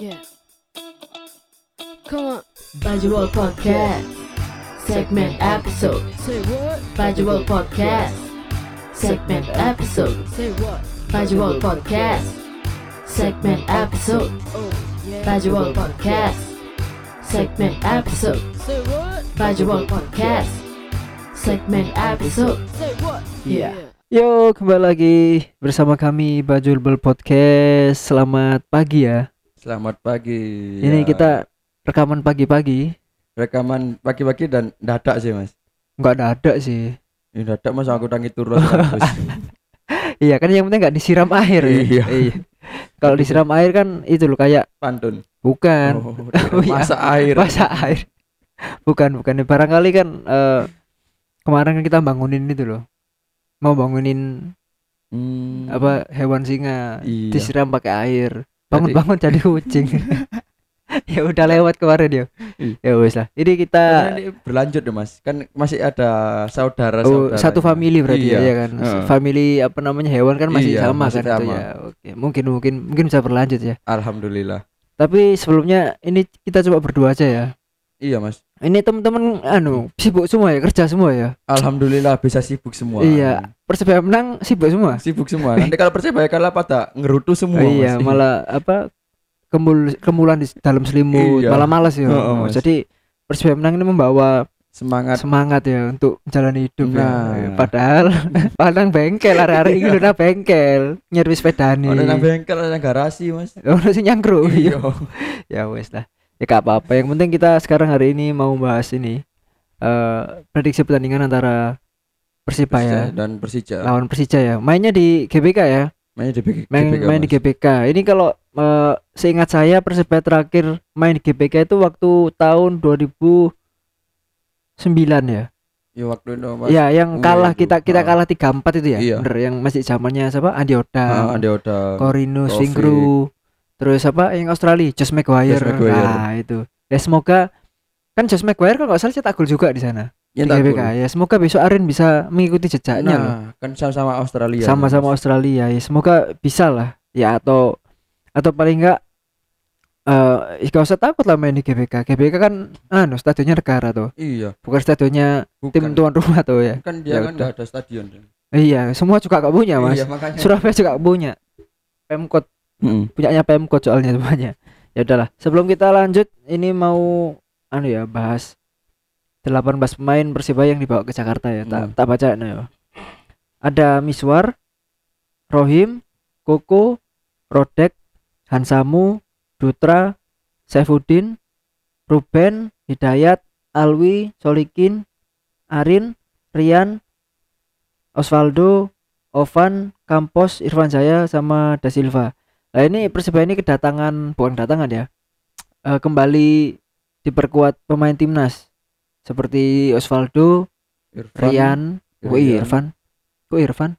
Yeah. Come on. Bajul Podcast. Segment episode. Say what? Bajul Podcast. Segment episode. Say what? Bajul Podcast. Segment episode. Oh, yeah. Bajul Podcast. Segment episode. Say what? Bajul Podcast. Segment episode. Say what? Yeah. Yo, kembali lagi bersama kami Bajul Bel Podcast. Selamat pagi ya. Selamat pagi. Ini Ya, kita rekaman pagi-pagi. rekaman pagi-pagi dan dadak sih mas. Enggak ada sih. Ini dadak mas aku tangi turun. Iya kan yang penting nggak disiram air. ya. Iya. Kalau disiram air kan itu loh kayak Pantun. bukan Oh, Oh, iya. masa air. masa air. Bukan, bukan. Barangkali kan eh, kemarin kan kita bangunin itu loh. Mau bangunin Hmm, apa hewan singa Iya. disiram pakai air. Bangun-bangun jadi kucing. ya udah lewat kemarin ya. Iya. Ya wes lah. Ini kita ini berlanjut ya mas. Kan masih ada saudara. Oh, satu family berarti iya. ya, ya kan. Heeh. Family apa namanya hewan kan masih Iya, sama masih kan itu sama. ya. Oke, mungkin mungkin mungkin bisa berlanjut ya. Alhamdulillah. Tapi sebelumnya ini kita coba berdua aja ya. Iya mas. Ini teman-teman anu sibuk semua ya, kerja semua ya. Alhamdulillah bisa sibuk semua. Iya. Persebaya menang sibuk semua. Sibuk semua. Nanti kalau percaya kalah pada ngerutu semua. iya, mas. malah apa kemul kemulan di dalam selimut, Iya. malah malas ya. Oh, Mas. jadi Persebaya menang ini membawa semangat. semangat ya untuk menjalani hidup ya. Nah. Padahal padang bengkel hari-hari ini udah bengkel, nyervis. Oh, nang bengkel ada garasi mas. Ono sing nyangkru. Iya. ya wes lah. Ya gak apa-apa. Yang penting kita sekarang hari ini mau bahas ini eh prediksi pertandingan antara Persibaya dan Persija. lawan Persija ya. Mainnya di GBK ya. Mainnya di GBK, Main main di Mas. GBK. Ini kalau eh, seingat saya Persibaya terakhir main di GBK itu waktu tahun 2009 ya. Ya waktu itu Mas. Ya, yang Iya, kalah itu. kita kita Ah. kalah 3-4 itu ya. Iya. Bener yang masih zamannya siapa? Andi Oda. Ah, Andi Oda. Corinus, Taufik. Terus apa yang Australia, Josh Maguire. Josh Maguire. Nah, itu. Ya semoga kan Josh Maguire kalau nggak salah cetak gol juga di sana. Ya, di GBK. Ya semoga besok Arin bisa mengikuti jejaknya loh. Nah, kan sama-sama Australia. Sama-sama Mas. Australia. Ya semoga bisa lah. Ya atau atau paling enggak eh gak usah takut lah main di GBK. GBK kan anu stadionnya negara tuh, Iya, bukan stadionnya bukan. tim tuan rumah tuh ya. Kan Ya dia kan udah. nggak ada stadion. Iya, semua juga gak punya, Mas. Iya, makanya. Surabaya juga gak punya. Pemkot Mm-mm. punyanya Pemkot soalnya semuanya. Ya udahlah, sebelum kita lanjut ini mau anu ya bahas 18 pemain Persibaya yang dibawa ke Jakarta ya. Tak Hmm. tak baca nah ya. Ada Miswar, Rohim, Koko, Rodek, Hansamu, Dutra, Saifuddin, Ruben, Hidayat, Alwi, Solikin, Arin, Rian, Osvaldo, Ovan, Campos, Irfan Jaya sama Da Silva. Nah ini Persebaya ini kedatangan bukan kedatangan ya. eh, kembali diperkuat pemain timnas seperti Osvaldo, Irfan. Rian, oh iya. Irfan, kok Irfan?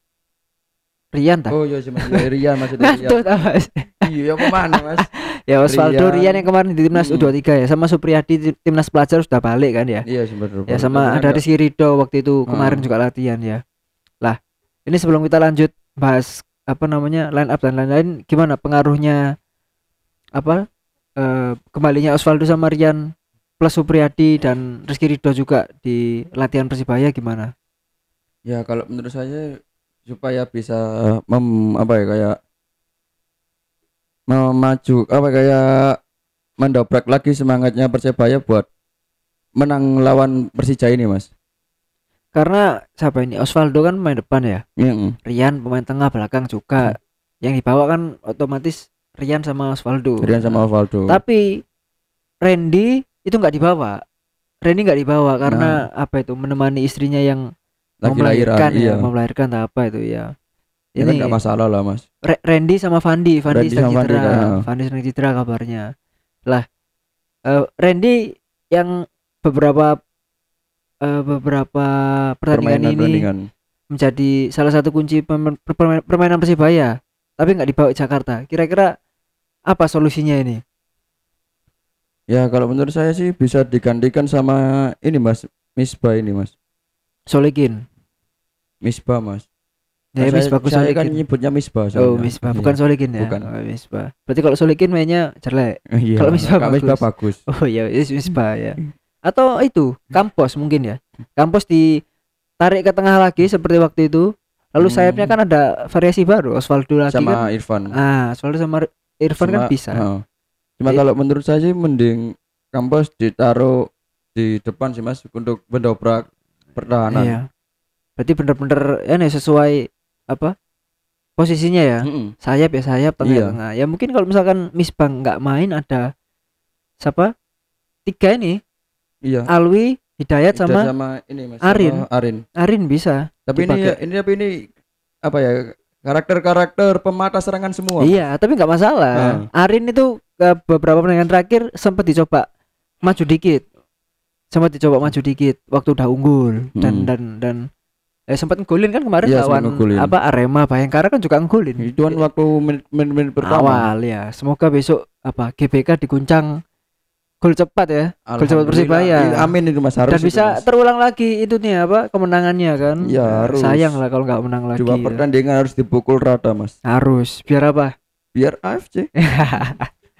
Rian tak? Oh iya, cuma iya, Rian maksudnya Rian. Tak, Mas? Iya, apa mana, Mas? ya Osvaldo Rian. Rian. yang kemarin di timnas Mm. U23 ya sama Supriyadi di timnas pelajar sudah balik kan ya. Iya, sebenarnya. Ya sama ada Rizky Ridho waktu itu kemarin Hmm. juga latihan ya. Lah, ini sebelum kita lanjut bahas apa namanya line up dan lain-lain gimana pengaruhnya apa eh, kembalinya Osvaldo sama Rian plus Supriyadi dan Rizky Ridho juga di latihan Persibaya gimana? Ya, kalau menurut saya supaya bisa mem, apa ya kayak memaju apa kayak mendobrak lagi semangatnya Persebaya buat menang lawan Persija ini, Mas. Karena siapa ini Osvaldo kan pemain depan ya. Mm-mm. Rian pemain tengah belakang juga. Yang dibawa kan otomatis Rian sama Osvaldo. Rian sama Osvaldo. Tapi Randy itu nggak dibawa. Randy nggak dibawa karena Nah. apa itu menemani istrinya yang lagi mau melahirkan lahiran, ya, iya. mau melahirkan atau apa itu ya. Ya kan nggak masalah lah, Mas. Re- Randy sama Fandi, Fandi Randy sedang sama Fandi, cedera, nah. Fandi sedang cedera kabarnya. Lah, eh, Randy yang beberapa eh, beberapa pertandingan ini pertandingan. menjadi salah satu kunci perma- permainan, permainan Persibaya, tapi nggak dibawa ke Jakarta. Kira-kira apa solusinya ini? Ya kalau menurut saya sih bisa digantikan sama ini Mas, Misbah ini Mas. Solikin. Misbah Mas. Ya, Saya- Misbah Gus saya kan nyebutnya Misbah. Oh. Misbah Iya. bukan Solikin ya. Bukan. Oh, Misbah. Berarti kalau Solikin mainnya jelek. Iya. Kalau Misbah Kak Misbah bagus. Oh iya, is- Misbah ya. Atau itu, Kampos mungkin ya. Kampos ditarik ke tengah lagi seperti waktu itu. Lalu Hmm. sayapnya kan ada variasi baru, Osvaldo lagi kan. Sama Irfan. Ah, Osvaldo sama Irfan kan Cuma- bisa. heeh. Cuma I- kalau menurut saya sih mending Kampos ditaruh di depan sih Mas untuk mendobrak pertahanan. Iya. Berarti bener-bener ya nih sesuai apa? Posisinya ya. Mm-mm. Sayap ya sayap, tengah ya Iya. tengah. Ya mungkin kalau misalkan Misbang nggak main ada siapa? Tiga ini, Iya. Alwi, Hidayat Dan sama ini Mas. Arin. sama Arin. Arin bisa. Tapi ini Dipakai. ini tapi ini apa ya? Karakter-karakter pemata serangan semua. Iya, tapi nggak masalah. Arin itu ke beberapa pertandingan terakhir sempat dicoba maju dikit. Sempat dicoba maju dikit waktu udah unggul dan Hmm. dan dan eh sempat ngegolin kan kemarin sempat lawan apa Arema Bayangkara kan juga ngegolin. Itu kan waktu menit- menit-menit pertama. awal ya. Semoga besok apa GBK diguncang gol cepat ya Gol cepat. Persibaya. Iya, Amin itu Mas harus dan itu, bisa Mas. terulang lagi itu nih apa kemenangannya kan. Ya, harus. Sayang lah kalau nggak menang lagi. Dua ya. pertandingan harus dipukul rata Mas. Harus biar apa? Biar AFC.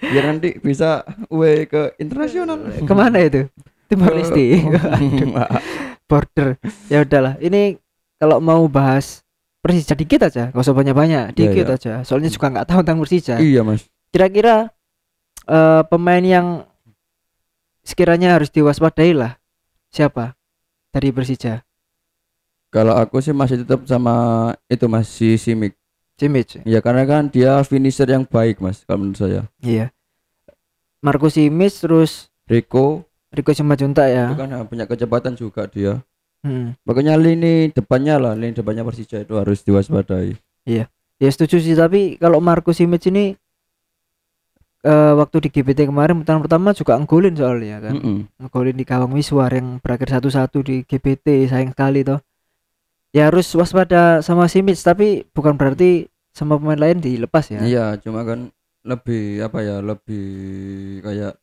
Biar nanti bisa away ke internasional. Ke mana itu? Timor Leste. Aduh. border ya udahlah ini kalau mau bahas Persija dikit aja gak usah banyak-banyak dikit iya. aja soalnya juga nggak tahu tentang Persija iya Mas. kira-kira eh, pemain yang sekiranya harus diwaspadai lah siapa dari Persija Kalau aku sih masih tetap sama itu Mas si Simic. Simic Ya karena kan dia finisher yang baik Mas kalau menurut saya. iya Marco Simic terus Rico Rico Simanjuntak itu ya kan ah, punya kecepatan juga dia. Hmm. Makanya lini depannya lah, lini depannya Persija itu harus diwaspadai. ya setuju sih tapi kalau Marco Simic ini eh, waktu di GBT kemarin pertandingan pertama juga nggolin soalnya kan Mm-mm. ngegolin di gawang Wiswar yang berakhir satu-satu di GBT sayang sekali toh ya harus waspada sama Simic tapi bukan berarti sama pemain lain dilepas ya Iya, cuma kan lebih apa ya, lebih kayak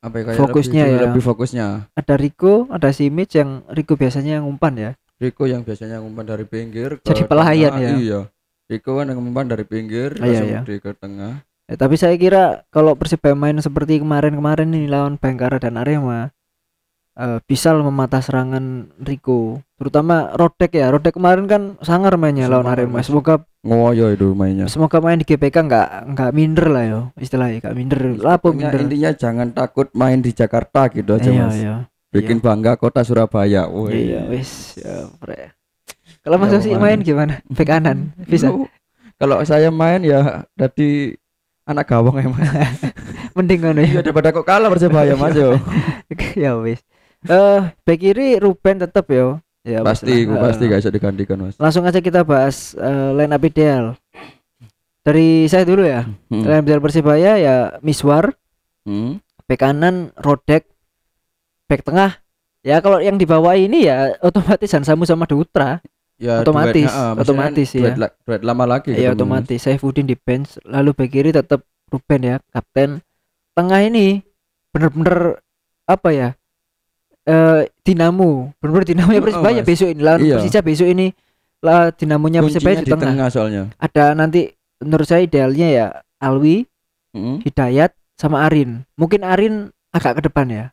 apa ya, kayak Fokusnya lebih, ya. lebih fokusnya. ada Rico ada Simic yang Rico biasanya yang umpan ya Rico yang biasanya ngumpan dari pinggir ke Jadi pelayan tengah, ya? Iya. Rico kan yang ngumpan dari pinggir Ah, iya, langsung iya. di ke tengah. Ya, tapi saya kira kalau Persibaya main seperti kemarin-kemarin ini lawan Bayangkara dan Arema eh, bisa mematah serangan Rico. Terutama Rodek ya. Rodek kemarin kan sangar mainnya lawan Sangar, Arema. Semoga Ngoyo itu mainnya. semoga main di GPK nggak nggak minder lah yo istilahnya nggak minder. Lapo minder? intinya jangan takut main di Jakarta gitu aja iya Mas. iya. Bikin bangga kota Surabaya. Woi. iya wis ya, kalau Mas Ya, Yosi Mas. main gimana? Back kanan bisa? Kalau saya main ya jadi anak gawang ya Mas. mending kan Iya ya daripada kok kalah Persebaya Mas yo. ya wis eh back kiri Ruben tetap yo ya pasti, gua pasti Eh, gak bisa digantikan Mas. langsung aja kita bahas eh, line up ideal dari saya dulu ya Hmm. line up ideal Persibaya ya Miswar Hmm. back kanan Rodek back tengah ya kalau yang di bawah ini ya otomatis Hansamu sama Dutra Ya, Otomatis, ah, maksudnya otomatis, duet, ya. la- duet lama lagi ya otomatis Saifuddin di bench lalu back kiri tetap Ruben ya kapten tengah ini bener-bener apa ya eh dinamo bener-bener dinamonya Oh, Persibaya Mas. besok ini lawan Iya. Persija besok ini lah dinamonya Persibaya Kuncinya di tengah. soalnya. ada nanti menurut saya idealnya ya Alwi Hmm. Hidayat sama Arin mungkin Arin agak ke depan ya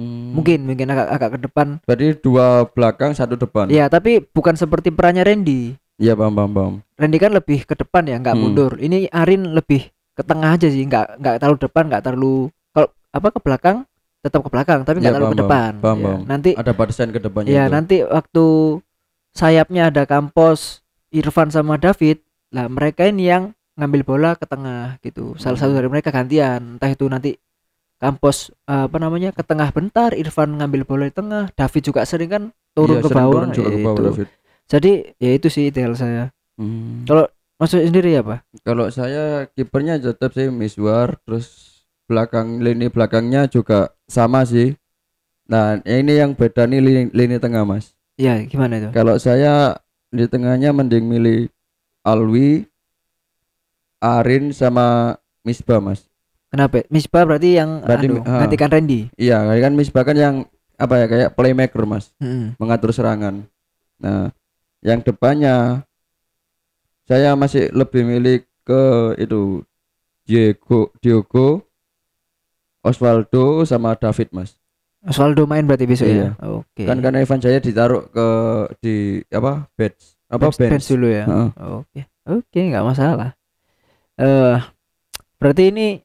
Hmm. mungkin mungkin agak agak ke depan Berarti dua belakang satu depan. ya tapi bukan seperti perannya Randy Iya paham paham paham. Randy kan lebih ke depan ya nggak Hmm. mundur ini Arin lebih ke tengah aja sih nggak nggak terlalu depan nggak terlalu kalau apa ke belakang tetap ke belakang tapi nggak Iya, terlalu ke depan paham, Ya, paham. nanti Ada batasan ke depannya ya itu. nanti waktu sayapnya ada Kampos Irfan sama David lah mereka ini yang ngambil bola ke tengah gitu salah satu Hmm. dari mereka gantian entah itu nanti Kampos eh, apa namanya ke tengah bentar Irfan ngambil bola di tengah David juga sering kan turun Iya, ke bawah turun juga ke bawah, itu. David. jadi ya itu sih ideal saya Hmm. maksud sendiri ya pak Kalau saya kipernya tetap sih Miswar terus belakang lini belakangnya juga sama sih. Nah, ini yang beda nih lini, lini tengah, Mas. Iya gimana itu Kalau saya di tengahnya mending milih Alwi, Arin sama Misbah, Mas. Kenapa Misbah berarti yang Berarti, anu, ah. gantikan Randy Iya, kan Misbah kan yang apa ya kayak playmaker, Mas, Mm-mm. mengatur serangan. Nah, yang depannya saya masih lebih milih ke itu Diego Diogo Osvaldo sama David mas Osvaldo main berarti besok Iya. ya. Oke. kan karena Ivan Jaya ditaruh ke di apa bench apa bench, bench, bench dulu ya. Oke. Oke, nggak masalah. Eh berarti ini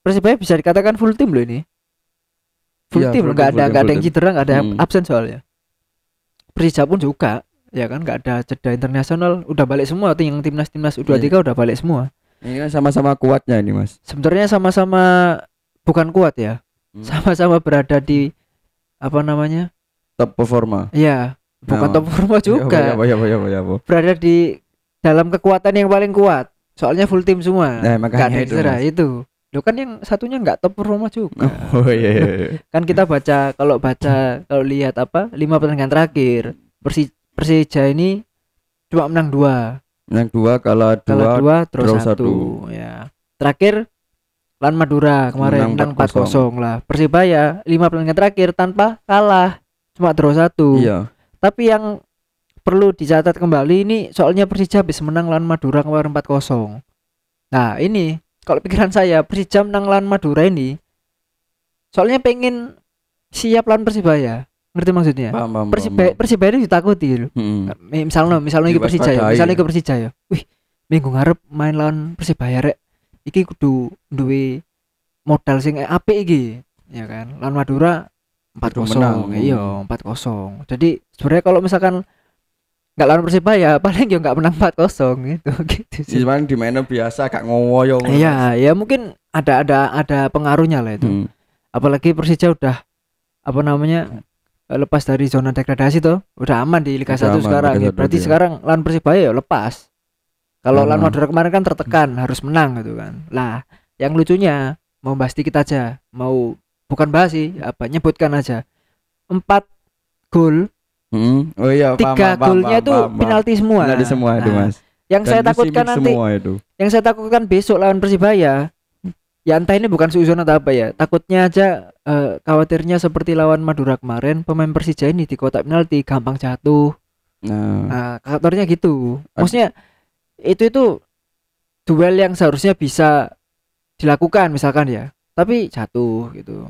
Persibaya bisa dikatakan full tim loh ini. Full Iya, tim full loh, nggak tim, ada full nggak ada yang cedera, nggak ada yang Hmm. absen soalnya. Persija pun juga, ya kan nggak ada jeda internasional, udah balik semua tim yang timnas timnas Iya. U23 udah balik semua. ini kan sama-sama kuatnya ini mas Sebenarnya sama-sama bukan kuat ya, Hmm. sama-sama berada di apa namanya? top performa Iya, bukan Nah, top forma juga. ya, ya, ya, ya, berada di dalam kekuatan yang paling kuat. Soalnya full tim semua. Nah, makanya ada itu, cedera, Mas. itu. Lo kan yang satunya nggak top performa juga. oh iya, iya, iya. kan kita baca kalau baca kalau lihat apa lima pertandingan terakhir Persi, Persija ini cuma menang dua, yang dua kalah kalah dua dua terus satu. satu. Ya. Terakhir Lan Madura kemarin menang Menang 4-0 lah. Persibaya lima pertandingan terakhir tanpa kalah cuma draw satu. iya Tapi yang perlu dicatat kembali ini soalnya Persija habis menang lawan Madura kemarin 4-0. Nah, ini kalau pikiran saya Persija menang lawan Madura ini soalnya pengen siap lawan Persibaya. Ngerti maksudnya? paham paham Persibaya Persibaya ini ditakuti gitu. Hmm. Mi- Misalnya misalnya ke Persija ya, misalnya ke Persija ya. Wih, minggu ngarep main lawan Persibaya rek. Iki kudu duwe modal sing apik iki. Ya kan? Lawan Madura 4-0. menang. Iya, 4-0. Jadi sebenarnya kalau misalkan nggak lawan Persibaya paling ya nggak menang 4-0 gitu gitu sih. Cuman di mainnya biasa gak ngoyo Iya, ya mungkin ada ada ada pengaruhnya lah itu. Hmm. Apalagi Persija udah apa namanya eh, lepas dari zona degradasi tuh, udah aman di Liga 1 Udah aman, sekarang. Liga ya. 1 Berarti dia. sekarang lawan Persibaya ya lepas. Kalau lawan Hmm. Madura kemarin kan tertekan, harus menang gitu kan. Lah, yang lucunya mau bahas dikit aja, mau bukan bahas sih, apa nyebutkan aja. Empat gol, Hmm. Oh iya, tiga paham, golnya paham, itu paham, penalti semua. Penalti semua itu, Nah, Mas. Yang Dan saya takutkan nanti semua itu. yang saya takutkan besok lawan Persibaya ya entah ini bukan suzon atau apa ya takutnya aja eh, khawatirnya seperti lawan Madura kemarin pemain Persija ini di kotak penalti gampang jatuh Nah, nah khawatirnya gitu maksudnya itu itu duel yang seharusnya bisa dilakukan misalkan ya tapi jatuh gitu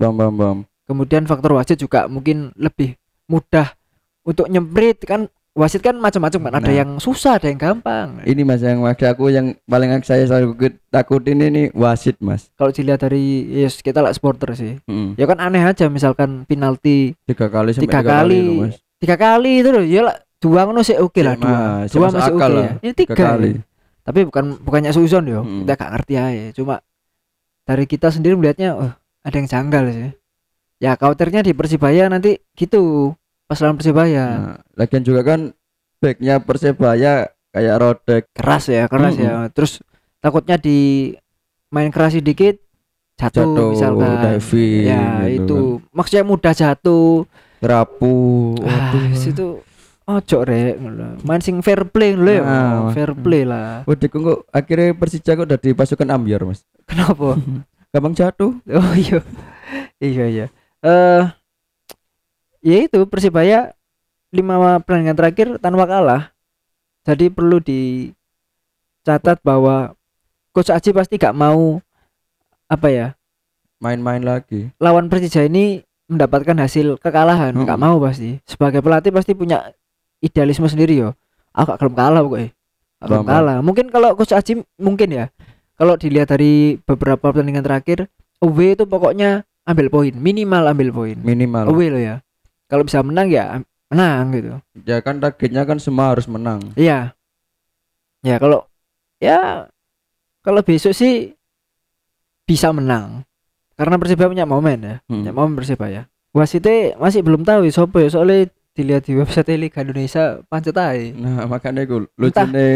bam bam bam. kemudian faktor wasit juga mungkin lebih mudah untuk nyemprit kan wasit kan macam-macam kan ada Nah. yang susah ada yang gampang Ini Mas yang waktu aku yang paling saya selalu takutin ini wasit, Mas. kalau dilihat dari yes, kita lah supporter sih Hmm. ya kan aneh aja misalkan penalti Tiga kali tiga tiga kali, kali itu, Mas. tiga kali itu loh ya lah dua ngono sih oke lah Ya, dua Mas, dua masuk masih oke ya ini Tiga tiga kali. ya. tapi bukan bukannya suzon yo Mm. kita gak ngerti aja cuma dari kita sendiri melihatnya oh ada yang janggal sih ya khawatirnya di persibaya nanti gitu pas lawan persibaya Nah, lagian juga kan backnya Persebaya kayak Rodek. keras ya keras Mm-mm. ya terus takutnya di main keras sedikit jatuh, Jatuh, misalkan diving ya gitu itu maksudnya mudah jatuh Rapuh. Ah, situ ojo rek ngono. Main sing fair play lho ya. Nah, fair play lah. Waduh, kok akhirnya Persija kok udah di pasukan ambiar, Mas. Kenapa? Gampang jatuh. oh iya. iya iya. Eh ya itu Persibaya lima pertandingan terakhir tanpa kalah. Jadi perlu dicatat bahwa Coach Aji pasti gak mau apa ya Main-main lagi. lawan Persija ini mendapatkan hasil kekalahan. Mm-mm. nggak mau pasti. Sebagai pelatih pasti punya idealisme sendiri yo. Aku gak gelem kalah pokoknya. Gak Paham, kalah. Mungkin kalau coach Aji mungkin ya. Kalau dilihat dari beberapa pertandingan terakhir away itu pokoknya ambil poin minimal ambil poin Minimal. away lo ya kalau bisa menang ya menang gitu Ya kan targetnya kan semua harus menang. iya ya kalau ya kalau besok sih bisa menang karena Persibaya punya momen ya Hmm. Ya mau Persibaya. Wasitnya masih belum tahu ya sopo ya soalnya dilihat di website Liga Indonesia pancet aja. Nah, makanya gue Entah. lucunya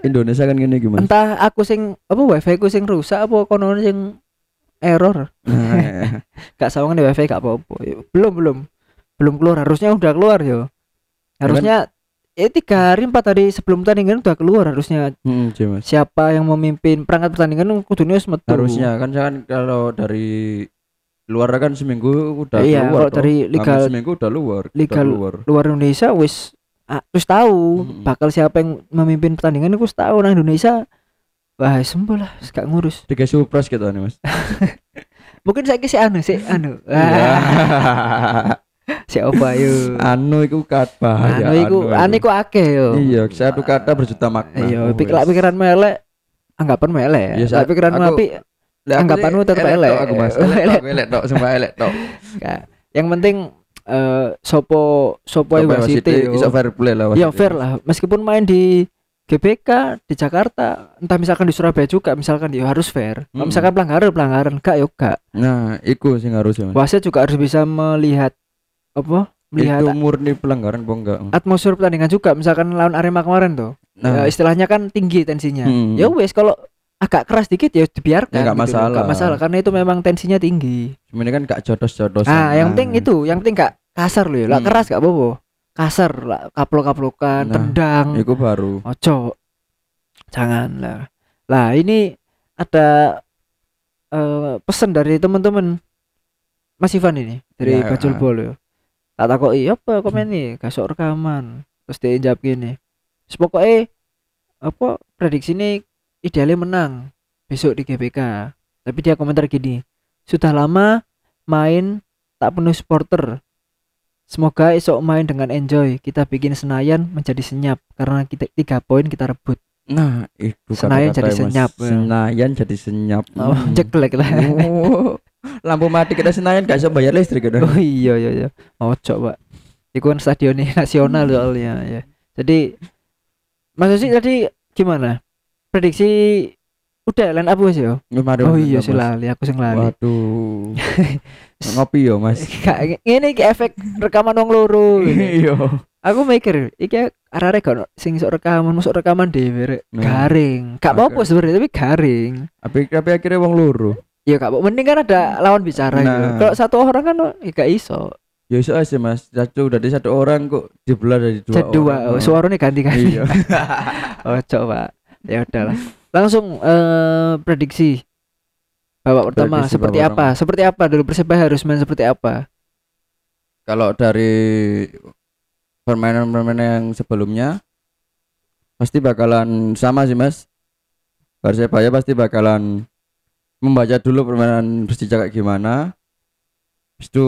Indonesia kan gini gimana? Entah aku sing apa wifi ku sing rusak apa kono sing error. Nah, Gak sawang di wifi gak apa-apa. Belum belum belum keluar harusnya udah keluar yo. Harusnya eh tiga hari empat hari sebelum pertandingan udah keluar harusnya hmm, siapa yang memimpin perangkat pertandingan kudunya wis metu. Harusnya kan kan kalau dari luar kan seminggu udah Iya, keluar. kalau toh. dari Liga seminggu udah luar. udah Liga luar. luar Indonesia wis ah, terus tahu Mm-mm. bakal siapa yang memimpin pertandingan aku tahu nang Indonesia wah sembuh lah gak ngurus Tiga supras gitu nih mas. mungkin saya si anu si anu Iya. si apa yuk anu iku kat bahaya. anu iku anu iku akeh yo Iya, satu kata berjuta makna. iya Oh, pikir pikiran melek anggapan melek Iya, lah saat- pikiran api anggapanmu sih tetep elek. Aku mas. Elek elek. tok, aku elek tok, yang penting eh sopo sopo wasit wasit yo iso fair play lah. ya wasit. fair lah meskipun main di GBK di Jakarta entah misalkan di Surabaya juga misalkan ya harus fair Kalau Mm. misalkan pelanggaran pelanggaran gak yo gak Nah, iku sing harusnya mas. wasit juga harus bisa melihat apa melihat Itu murni pelanggaran apa enggak? atmosfer pertandingan juga misalkan lawan Arema kemarin tuh Nah, ya, istilahnya kan tinggi tensinya Hmm. ya wes kalau agak keras dikit ya dibiarkan Ya, nggak gitu masalah. Nggak masalah karena itu memang tensinya tinggi sebenarnya kan gak jodos-jodosan. ah yang penting itu yang penting gak kasar loh ya Hmm. keras gak apa-apa kasar lah kaplok-kaplokan Nah, tendang Iku baru. ojo. Jangan lah. Lah ini ada eh pesan dari teman-teman. Mas Ivan ini dari Ya, Bajul ah. Bol ya. Tak takut iya apa komen nih kasok rekaman. Terus dia jawab gini Terus pokoknya apa prediksi ini idealnya menang besok di GBK tapi dia komentar gini sudah lama main tak penuh supporter semoga esok main dengan enjoy kita bikin Senayan menjadi senyap karena kita tiga poin kita rebut Nah, itu Senayan kata-kata, jadi Mas. senyap, ya. Senayan jadi senyap. oh Hmm. jelek lah Oh, lampu mati kita Senayan gak bisa bayar listrik gitu. oh iya iya iya oh coba itu kan stadion nasional soalnya ya jadi Mas Osi tadi gimana prediksi udah line up wes ya Mari, oh Mas, iya sih lali aku sing lali Waduh. Ngopi yo, Mas. Ini iki efek rekaman wong loro. ini. Iya. Aku mikir iki arek kan sing sok rekaman masuk rekaman dhewe. Nah. garing. Gak apa-apa sebenarnya tapi garing. Tapi tapi akhirnya wong loro. Ya gak apa mending kan ada lawan bicara gitu. Nah. Kalau satu orang kan ya gak iso. Ya iso aja, Mas. Satu dari satu orang kok dibelah dari dua dua orang. oh, suaranya ganti-ganti. Iya. oh, coba. Ya udahlah. Langsung eh, prediksi babak pertama Prediksi seperti babak apa? Seperti apa dulu Persebaya harus main seperti apa? Kalau dari permainan-permainan yang sebelumnya pasti bakalan sama sih, Mas. Persebaya pasti bakalan membaca dulu permainan Persija kayak gimana. Habis itu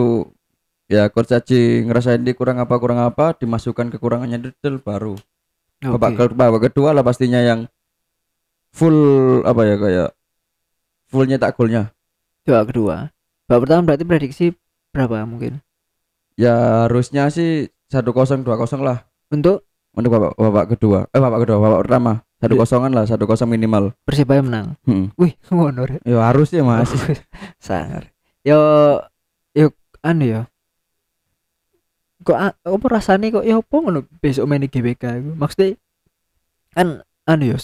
ya coach Aji ngerasain dia kurang apa kurang apa dimasukkan kekurangannya detail baru. Babak, Oke. ke- babak kedua lah pastinya yang full apa ya kayak full nyetak golnya. Babak kedua. Babak pertama berarti prediksi berapa mungkin? Ya harusnya sih 1-0 2-0 lah Untuk untuk babak babak kedua. Eh babak kedua, babak pertama. Satu kosongan lah, satu kosong minimal. Persebaya menang. Hmm. Wih, ngono rek. Ya harus ya mas. Sangar. Yo yo anu yo. Kok apa rasane kok ya apa ngono besok main di GBK. Maksudnya kan anu yo.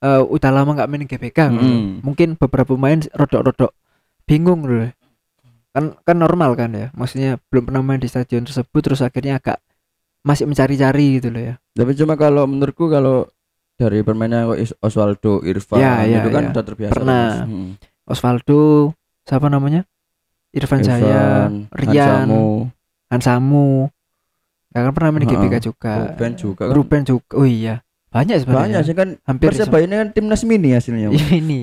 Eh udah lama nggak main GBK ngono. Mm. Mungkin beberapa pemain rodok-rodok bingung loh. Kan kan normal kan ya. Maksudnya belum pernah main di stadion tersebut terus akhirnya agak masih mencari-cari gitu loh ya. Tapi cuma kalau menurutku kalau dari permainan Osvaldo, Irfan Ya, ya, itu kan ya. udah terbiasa. Pernah. Hmm. Osvaldo, siapa namanya? Irfan Jaya, Irfan, Rian, Hansamu, Hansamu. Ya kan pernah main di. GBK juga. Ruben juga kan. Ruben juga. Oh iya. Banyak sebenarnya. Banyak sih kan Hampir Persebaya ini kan timnas mini hasilnya. Ini.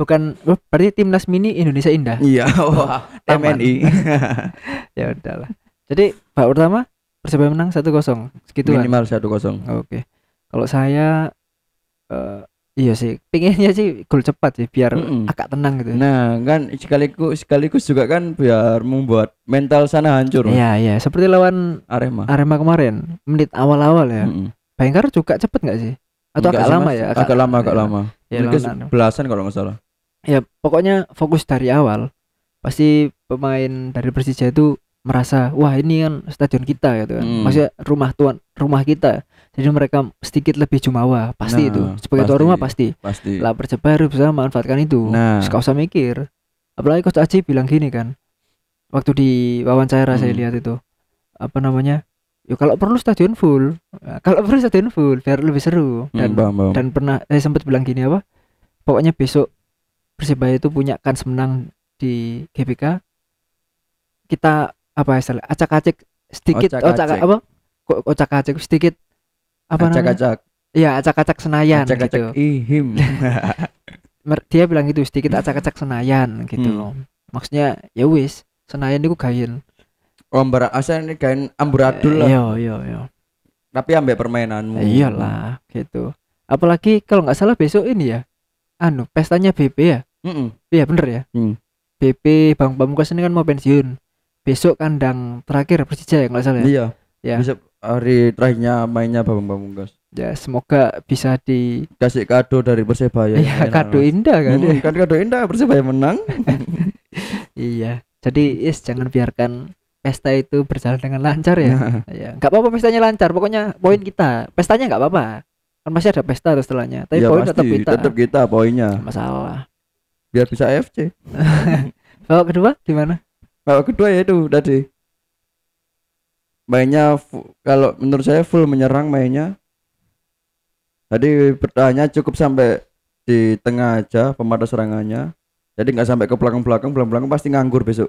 Bukan oh, berarti timnas mini Indonesia Indah. Iya, wah, Aman. MNI. ya udahlah. Jadi babak pertama Persebaya menang 1-0. Segitu. Minimal 1-0. Oke. Kalau saya eh iya sih, pinginnya sih gol cepat sih biar Mm-mm. agak tenang gitu. Nah, kan sekaligus sekaligus juga kan biar membuat mental sana hancur. Iya, iya, seperti lawan Arema. Arema kemarin, menit awal-awal ya. Mm-mm. Bayangkar juga cepet nggak sih? Atau Enggak agak sih, lama Mas. ya? Agak, lama, agak ya. lama. Ya, Mungkin belasan kalau nggak salah. ya pokoknya fokus dari awal pasti pemain dari Persija itu merasa wah ini kan stadion kita gitu kan Hmm. maksudnya rumah tuan rumah kita jadi mereka sedikit lebih jumawa pasti Nah, itu sebagai tuan rumah pasti Pasti. lah Persebaya harus bisa memanfaatkan itu Nah. Terus usah mikir apalagi Coach Aji bilang gini kan waktu di wawancara saya Hmm. lihat itu apa namanya ya kalau perlu stadion full kalau perlu stadion full biar lebih seru dan Hmm, paham, paham. dan pernah saya sempat bilang gini apa pokoknya besok Persebaya itu punya kans menang di GBK kita apa istilah acak-acak sedikit ocak apa kok kocak-kacak sedikit apa namanya? acak-acak Iya, acak-acak Senayan acak-acak gitu. ihim Dia bilang gitu sedikit acak-acak Senayan gitu Hmm. Maksudnya ya wis, Senayan itu gayen. Ombar asa ini kain amburadul lah Iya, iya, iya. tapi ambek permainanmu Iyalah, gitu. Apalagi kalau nggak salah besok ini ya. Anu, pestanya BP ya. Mm-mm. Iya bener ya. Hmm. BP Bang Pamungkas ini kan mau pensiun. Besok kandang terakhir Persija ya nggak salah ya. iya Ya. bisa hari terakhirnya mainnya Bambang Pamungkas Ya semoga bisa di kasih kado dari Persebaya ya, Enak, kado indah kan. Mm, kan kado indah Persebaya menang iya. Jadi yes jangan biarkan pesta itu berjalan dengan lancar ya. Ya nggak apa-apa pestanya lancar. Pokoknya poin kita. Pestanya nggak apa-apa. Kan masih ada pesta terus setelahnya. Tapi ya poin pasti tetap kita. tetap kita poinnya masalah. biar bisa FC Babak kedua gimana? babak kedua ya itu tadi mainnya kalau menurut saya full menyerang mainnya tadi bertanya cukup sampai di tengah aja pemata serangannya jadi nggak sampai ke belakang-belakang belakang-belakang pasti nganggur besok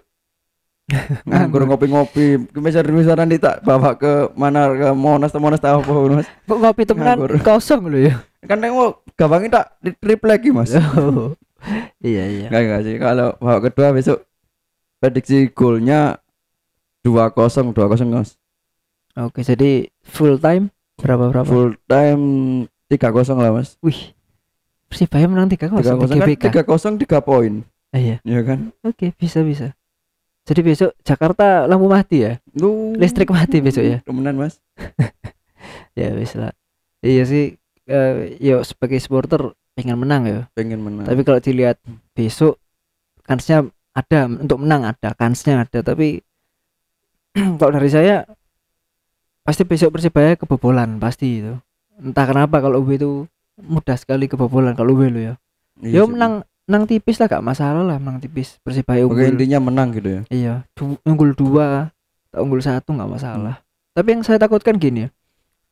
nganggur ngopi-ngopi misalnya tak bawa ke mana ke Monas atau Monas tahu apa Mas Kok ngopi temenan kosong loh ya. kan nengok gawangnya tak di triple lagi Mas Oh. iya iya. Enggak enggak sih. Kalau babak kedua besok prediksi golnya 2-0 2-0 Mas. Oke, jadi full time berapa berapa? Full time 3-0 lah Mas. Wih. Persibaya menang 3 0 3-0 kan 3-0 3 poin. iya. Ya kan? Oke, bisa bisa. Jadi besok Jakarta lampu mati ya? Lu Listrik mati besok ya? Kemenan Mas. Ya wis lah. Iya sih eh yo sebagai supporter pengen menang ya. Pengen menang. Tapi kalau dilihat besok kansnya ada untuk menang ada, kansnya ada, tapi kalau dari saya pasti besok Persibaya kebobolan pasti itu. Entah kenapa kalau UB itu mudah sekali kebobolan kalau UB lo ya. Iya Yo menang menang tipis lah gak masalah lah menang tipis Persibaya Oke, unggul. intinya menang gitu ya. Iya, du- unggul dua, atau unggul satu nggak masalah. Tapi yang saya takutkan gini ya,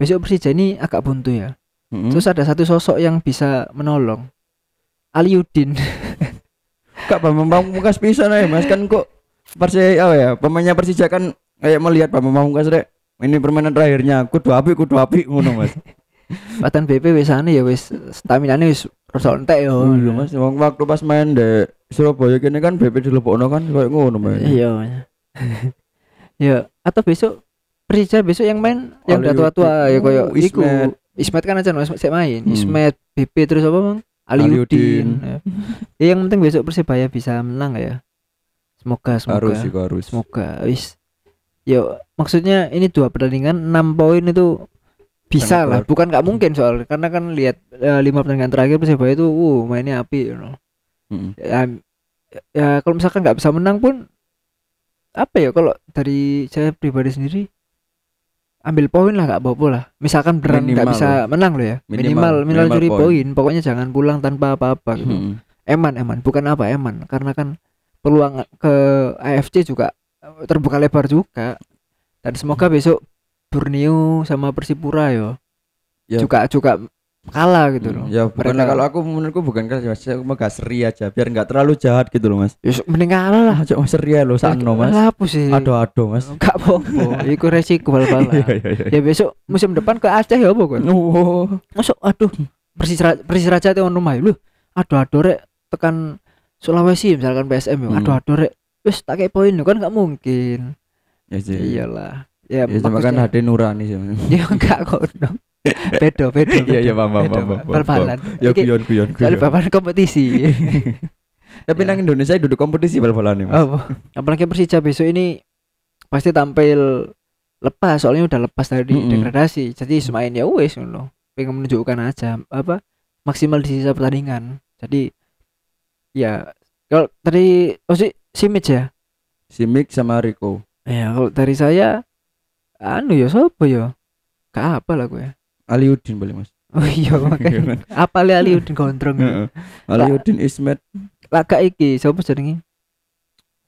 besok Persija ini agak buntu ya. Mm-mm. Terus ada satu sosok yang bisa menolong, Aliudin. Kak Bambang Pamungkas bisa nih Mas kan kok Persija apa ya pemainnya Persija kan kayak melihat Bambang Pamungkas rek ini permainan terakhirnya kudu api kudu api ngono Mas. Patan BP wis ane ya wis stamina wis rasa entek yo. Oh iya Mas, Wong waktu pas main di Surabaya kene kan BP dilebokno kan kayak ngono main. Iya. ya, atau besok Persija besok yang main yang udah Aliudin. tua-tua ya koyo Oh, iku. Ismet. Ismet kan aja Ismet sik main. Hmm. Ismet, BP terus apa Bang? Aliudin. Ya. Ya, yang penting besok Persibaya bisa menang ya. Semoga semoga. Harus sih harus. Semoga wis. Yo, maksudnya ini dua pertandingan 6 poin itu bisa lah, bukan nggak mungkin soal karena kan lihat eh, lima pertandingan terakhir Persibaya itu uh mainnya api you know. Mm-mm. Ya, ya kalau misalkan nggak bisa menang pun apa ya kalau dari saya pribadi sendiri ambil poin lah nggak apa-apa lah. Misalkan beneran nggak bisa menang loh ya. Minimal, Minimal minimal, curi poin. Pokoknya jangan pulang tanpa apa-apa gitu. Mm-mm. Eman eman bukan apa eman karena kan peluang ke AFC juga eh, terbuka lebar juga dan semoga besok Borneo sama Persipura yo Ya. juga juga kalah gitu loh. Ya bukan Mereka- kalau aku menurutku bukan keras mas, aku mau gak seri aja biar nggak terlalu jahat gitu loh mas. Ya mending kalah lah. Aja mas seri lo sano mas. Apa sih? Ado-ado mas. Gak apa-apa. Iku resiko bal-balan. Iya iya iya. ya besok musim depan ke Aceh ya apa kan? Oh, Masuk aduh Persisra Persiraja itu ono main lu. Aduh aduh rek tekan Sulawesi misalkan PSM ya. Hmm. Aduh aduh rek wis tak kayak poin kan nggak mungkin. ya. Iyalah. Ya, Ya cuma kan hati nurani sih. Ya enggak kok. no. Bedo, bedo. Iya iya paham paham paham. paham. Bal-balan. Ya Iki guyon guyon soalnya guyon. bal-balan kompetisi. Tapi Ya. nang Indonesia duduk kompetisi bal-balan nih mas. Apa? Apalagi Persija besok ini pasti tampil lepas soalnya udah lepas dari Mm-mm. degradasi. Jadi semain ya wes ngono. Pengen menunjukkan aja apa maksimal di sisa pertandingan. Jadi ya kalau tadi oh sih Simic ya. Simic sama Rico. Ya kalau dari saya anu ya siapa ya? Gak apa lah gue. Aliudin boleh mas. Oh iya makanya apa li Aliudin gondrong. Heeh. Aliudin Ismet. Laka iki siapa jenenge?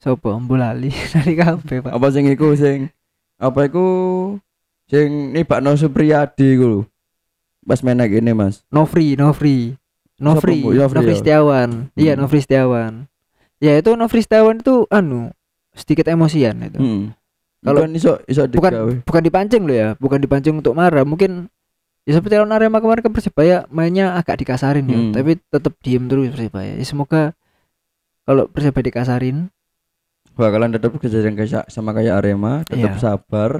Sopo Mbulali dari kabeh, Pak. Apa sing iku sing apa iku sing nibakno Supriyadi iku lho. Pas main ini mas. Nofri, Nofri. Nofri, Siapa, Bu? Nofri, Nofri ya? Setiawan. Iya, Hmm. Nofri Setiawan. Ya itu Nofri Setiawan itu anu sedikit emosian itu. Hmm. Kalau- Bukan iso iso Bukan- digawe. bukan dipancing loh ya bukan dipancing untuk marah mungkin ya seperti lawan Arema kemarin ke Persebaya mainnya agak dikasarin ya Hmm. tapi tetap diem terus Persebaya ya, semoga kalau Persebaya dikasarin bakalan tetap kejadian kayak sama kayak Arema, tetap Iya. sabar,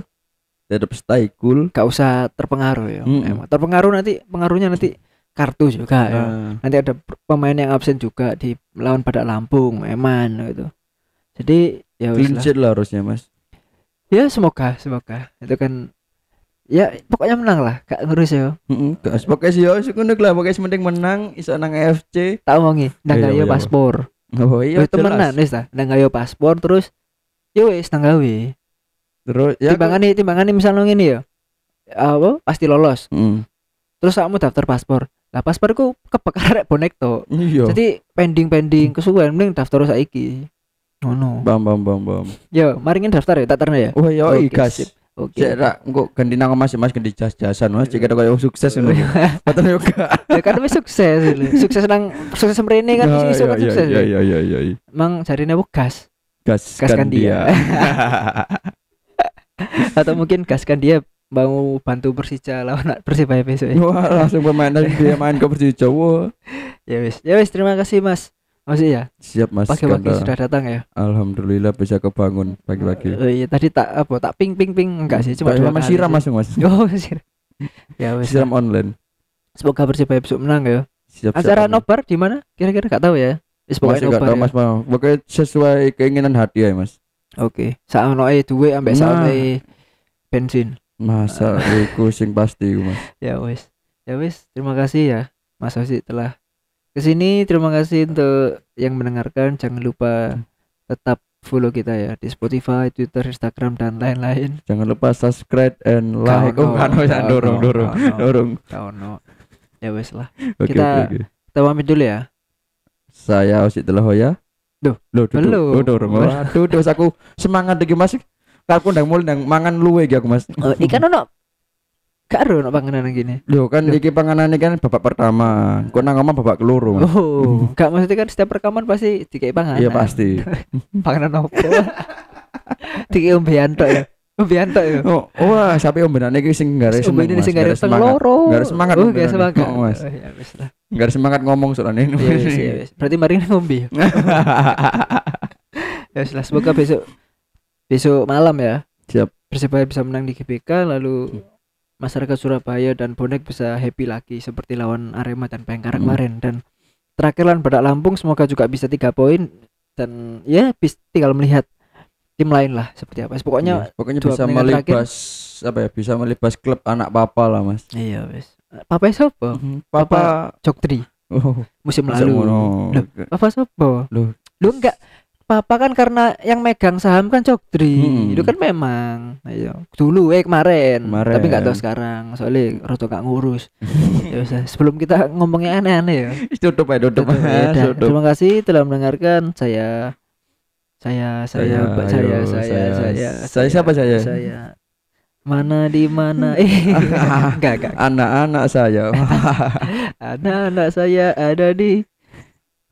tetap stay cool. gak usah terpengaruh ya. Emang terpengaruh nanti pengaruhnya nanti kartu juga ya Nah, nanti ada pemain yang absen juga di lawan pada Lampung Eman gitu jadi ya clean sheet lah harusnya mas. Ya semoga semoga. Itu kan ya pokoknya menang lah gak ngurus ya Heeh, gas pokoknya sih yo lah. Pokoknya penting menang iso nang AFC. tak omongi nang iya. paspor. Oh iya temenan wis ta. Nang gayo paspor terus yo wis nang gawe. Terus ya timbangane timbangane misalnya ngene ya apa? Pasti lolos. Heeh. terus kamu daftar paspor. Lah pasporku arek bonek to Iya. jadi pending pending kesuwen mending daftar saiki ngono Bam bam bam bam. yo mari daftar ya tak terna ya Wah yo gas. sip. oke Cek rak engko ganti nang Mas Mas ganti jas-jasan Mas cek koyo sukses ngono. Betul yo gak. ya kan wis sukses ini. sukses nang sukses mrene kan Nah, iso iya, kan iya, sukses Iya ya. iya iya iya. emang jarine apa gas Gas kan dia. atau mungkin gaskan dia mau bantu Persija lawan Persibaya besok ya. Wah langsung pemain dia main ke Persija. Wah. ya wis ya wis terima kasih Mas Masih ya Siap Mas. pagi-pagi sudah datang ya Alhamdulillah bisa kebangun pagi-pagi. Oh iya tadi tak apa tak ping ping ping enggak sih cuma Cuma dua masih kali siram langsung Mas. Oh siram. ya wis. Siram online. Semoga Persibaya besok menang ya. Siap. Acara siap, nobar di mana? Kira-kira enggak tahu ya. Wis pokoknya nobar. tahu ya. Mas mau. Pokoknya sesuai keinginan hati ya Mas. Oke. Saono e duwe ambek Nah. bensin. Masa iku sing pasti Mas. Ya wis. Ya wis, terima kasih ya Mas Osi telah ke sini. Terima kasih untuk yang mendengarkan. Jangan lupa tetap follow kita ya di Spotify, Twitter, Instagram dan lain-lain. Jangan lupa subscribe and like. Kau Oh, kan oh, ya, kau dorong dorong kau no. dorong. Ya wis lah. Kita- oke oke. Kita pamit dulu ya. Saya Osit Telahoya. Duh, duduk. belum. Oh, dorong. Waduh, terus aku semangat iki Mas. Aku ndang mulai ndang mangan luwe iki aku Mas. Oh, ikan ono Ada ono panganan gini. Loh kan Loh. iki panganane kan babak pertama. Kok nang ngomong babak keloro. Mas. Oh, gak maksudnya kan setiap rekaman pasti dikai panganan. Iya pasti. Panganan apa? dikai umbean tok ya. Umbean tok ya. Oh, wah, sampai ombenane iki sing seneng. ini Mas. sing semangat. loro. Ada semangat Oh, ini. semangat. Oh, Mas. Oh, ya wis lah. Gak ada semangat ngomong soalnya ini. Iya iya wis. Berarti mari ngombe ya. Ya wis lah, semoga besok besok malam ya. Siap. Persebaya bisa menang di GBK lalu masyarakat Surabaya dan bonek bisa happy lagi seperti lawan Arema dan Bayangkara Hmm. kemarin dan terakhir lawan Badak Lampung semoga juga bisa tiga poin dan ya bis, tinggal melihat tim lain lah seperti apa pokoknya Iya, pokoknya bisa melibas apa ya? Bisa melibas klub anak papa lah, Mas. iya wes Papa siapa Papa Jok Tri oh, musim lalu. Loh. Papa siapa Loh. lu enggak Papa kan karena yang megang saham kan Cokdri Hmm. itu kan memang ayo dulu eh kemarin, Kemarin. tapi nggak tahu sekarang soalnya roto gak ngurus ya usah sebelum kita ngomongnya aneh-aneh ya tutup aja tutup. Ya terima kasih telah mendengarkan saya saya saya Saya, saya ayo, saya saya. saya Saya siapa saya? saya mana di mana eh enggak enggak Anak-anak saya. anak-anak saya ada di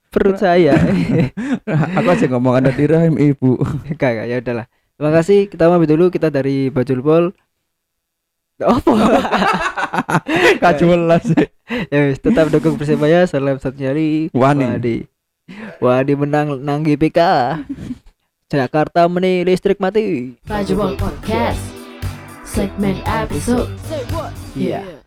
perut saya. Aku aja ngomong ada di rahim ibu. enggak ya udahlah. Terima kasih. Kita pamit dulu. Kita dari Bajul Pol apa? Kacau lah sih. ya wis, tetap dukung persebaya salam satu nyari Wani. Wadi Wadi menang nang GPK Jakarta meni listrik mati. Bajul Podcast. Segmen episode. Yeah.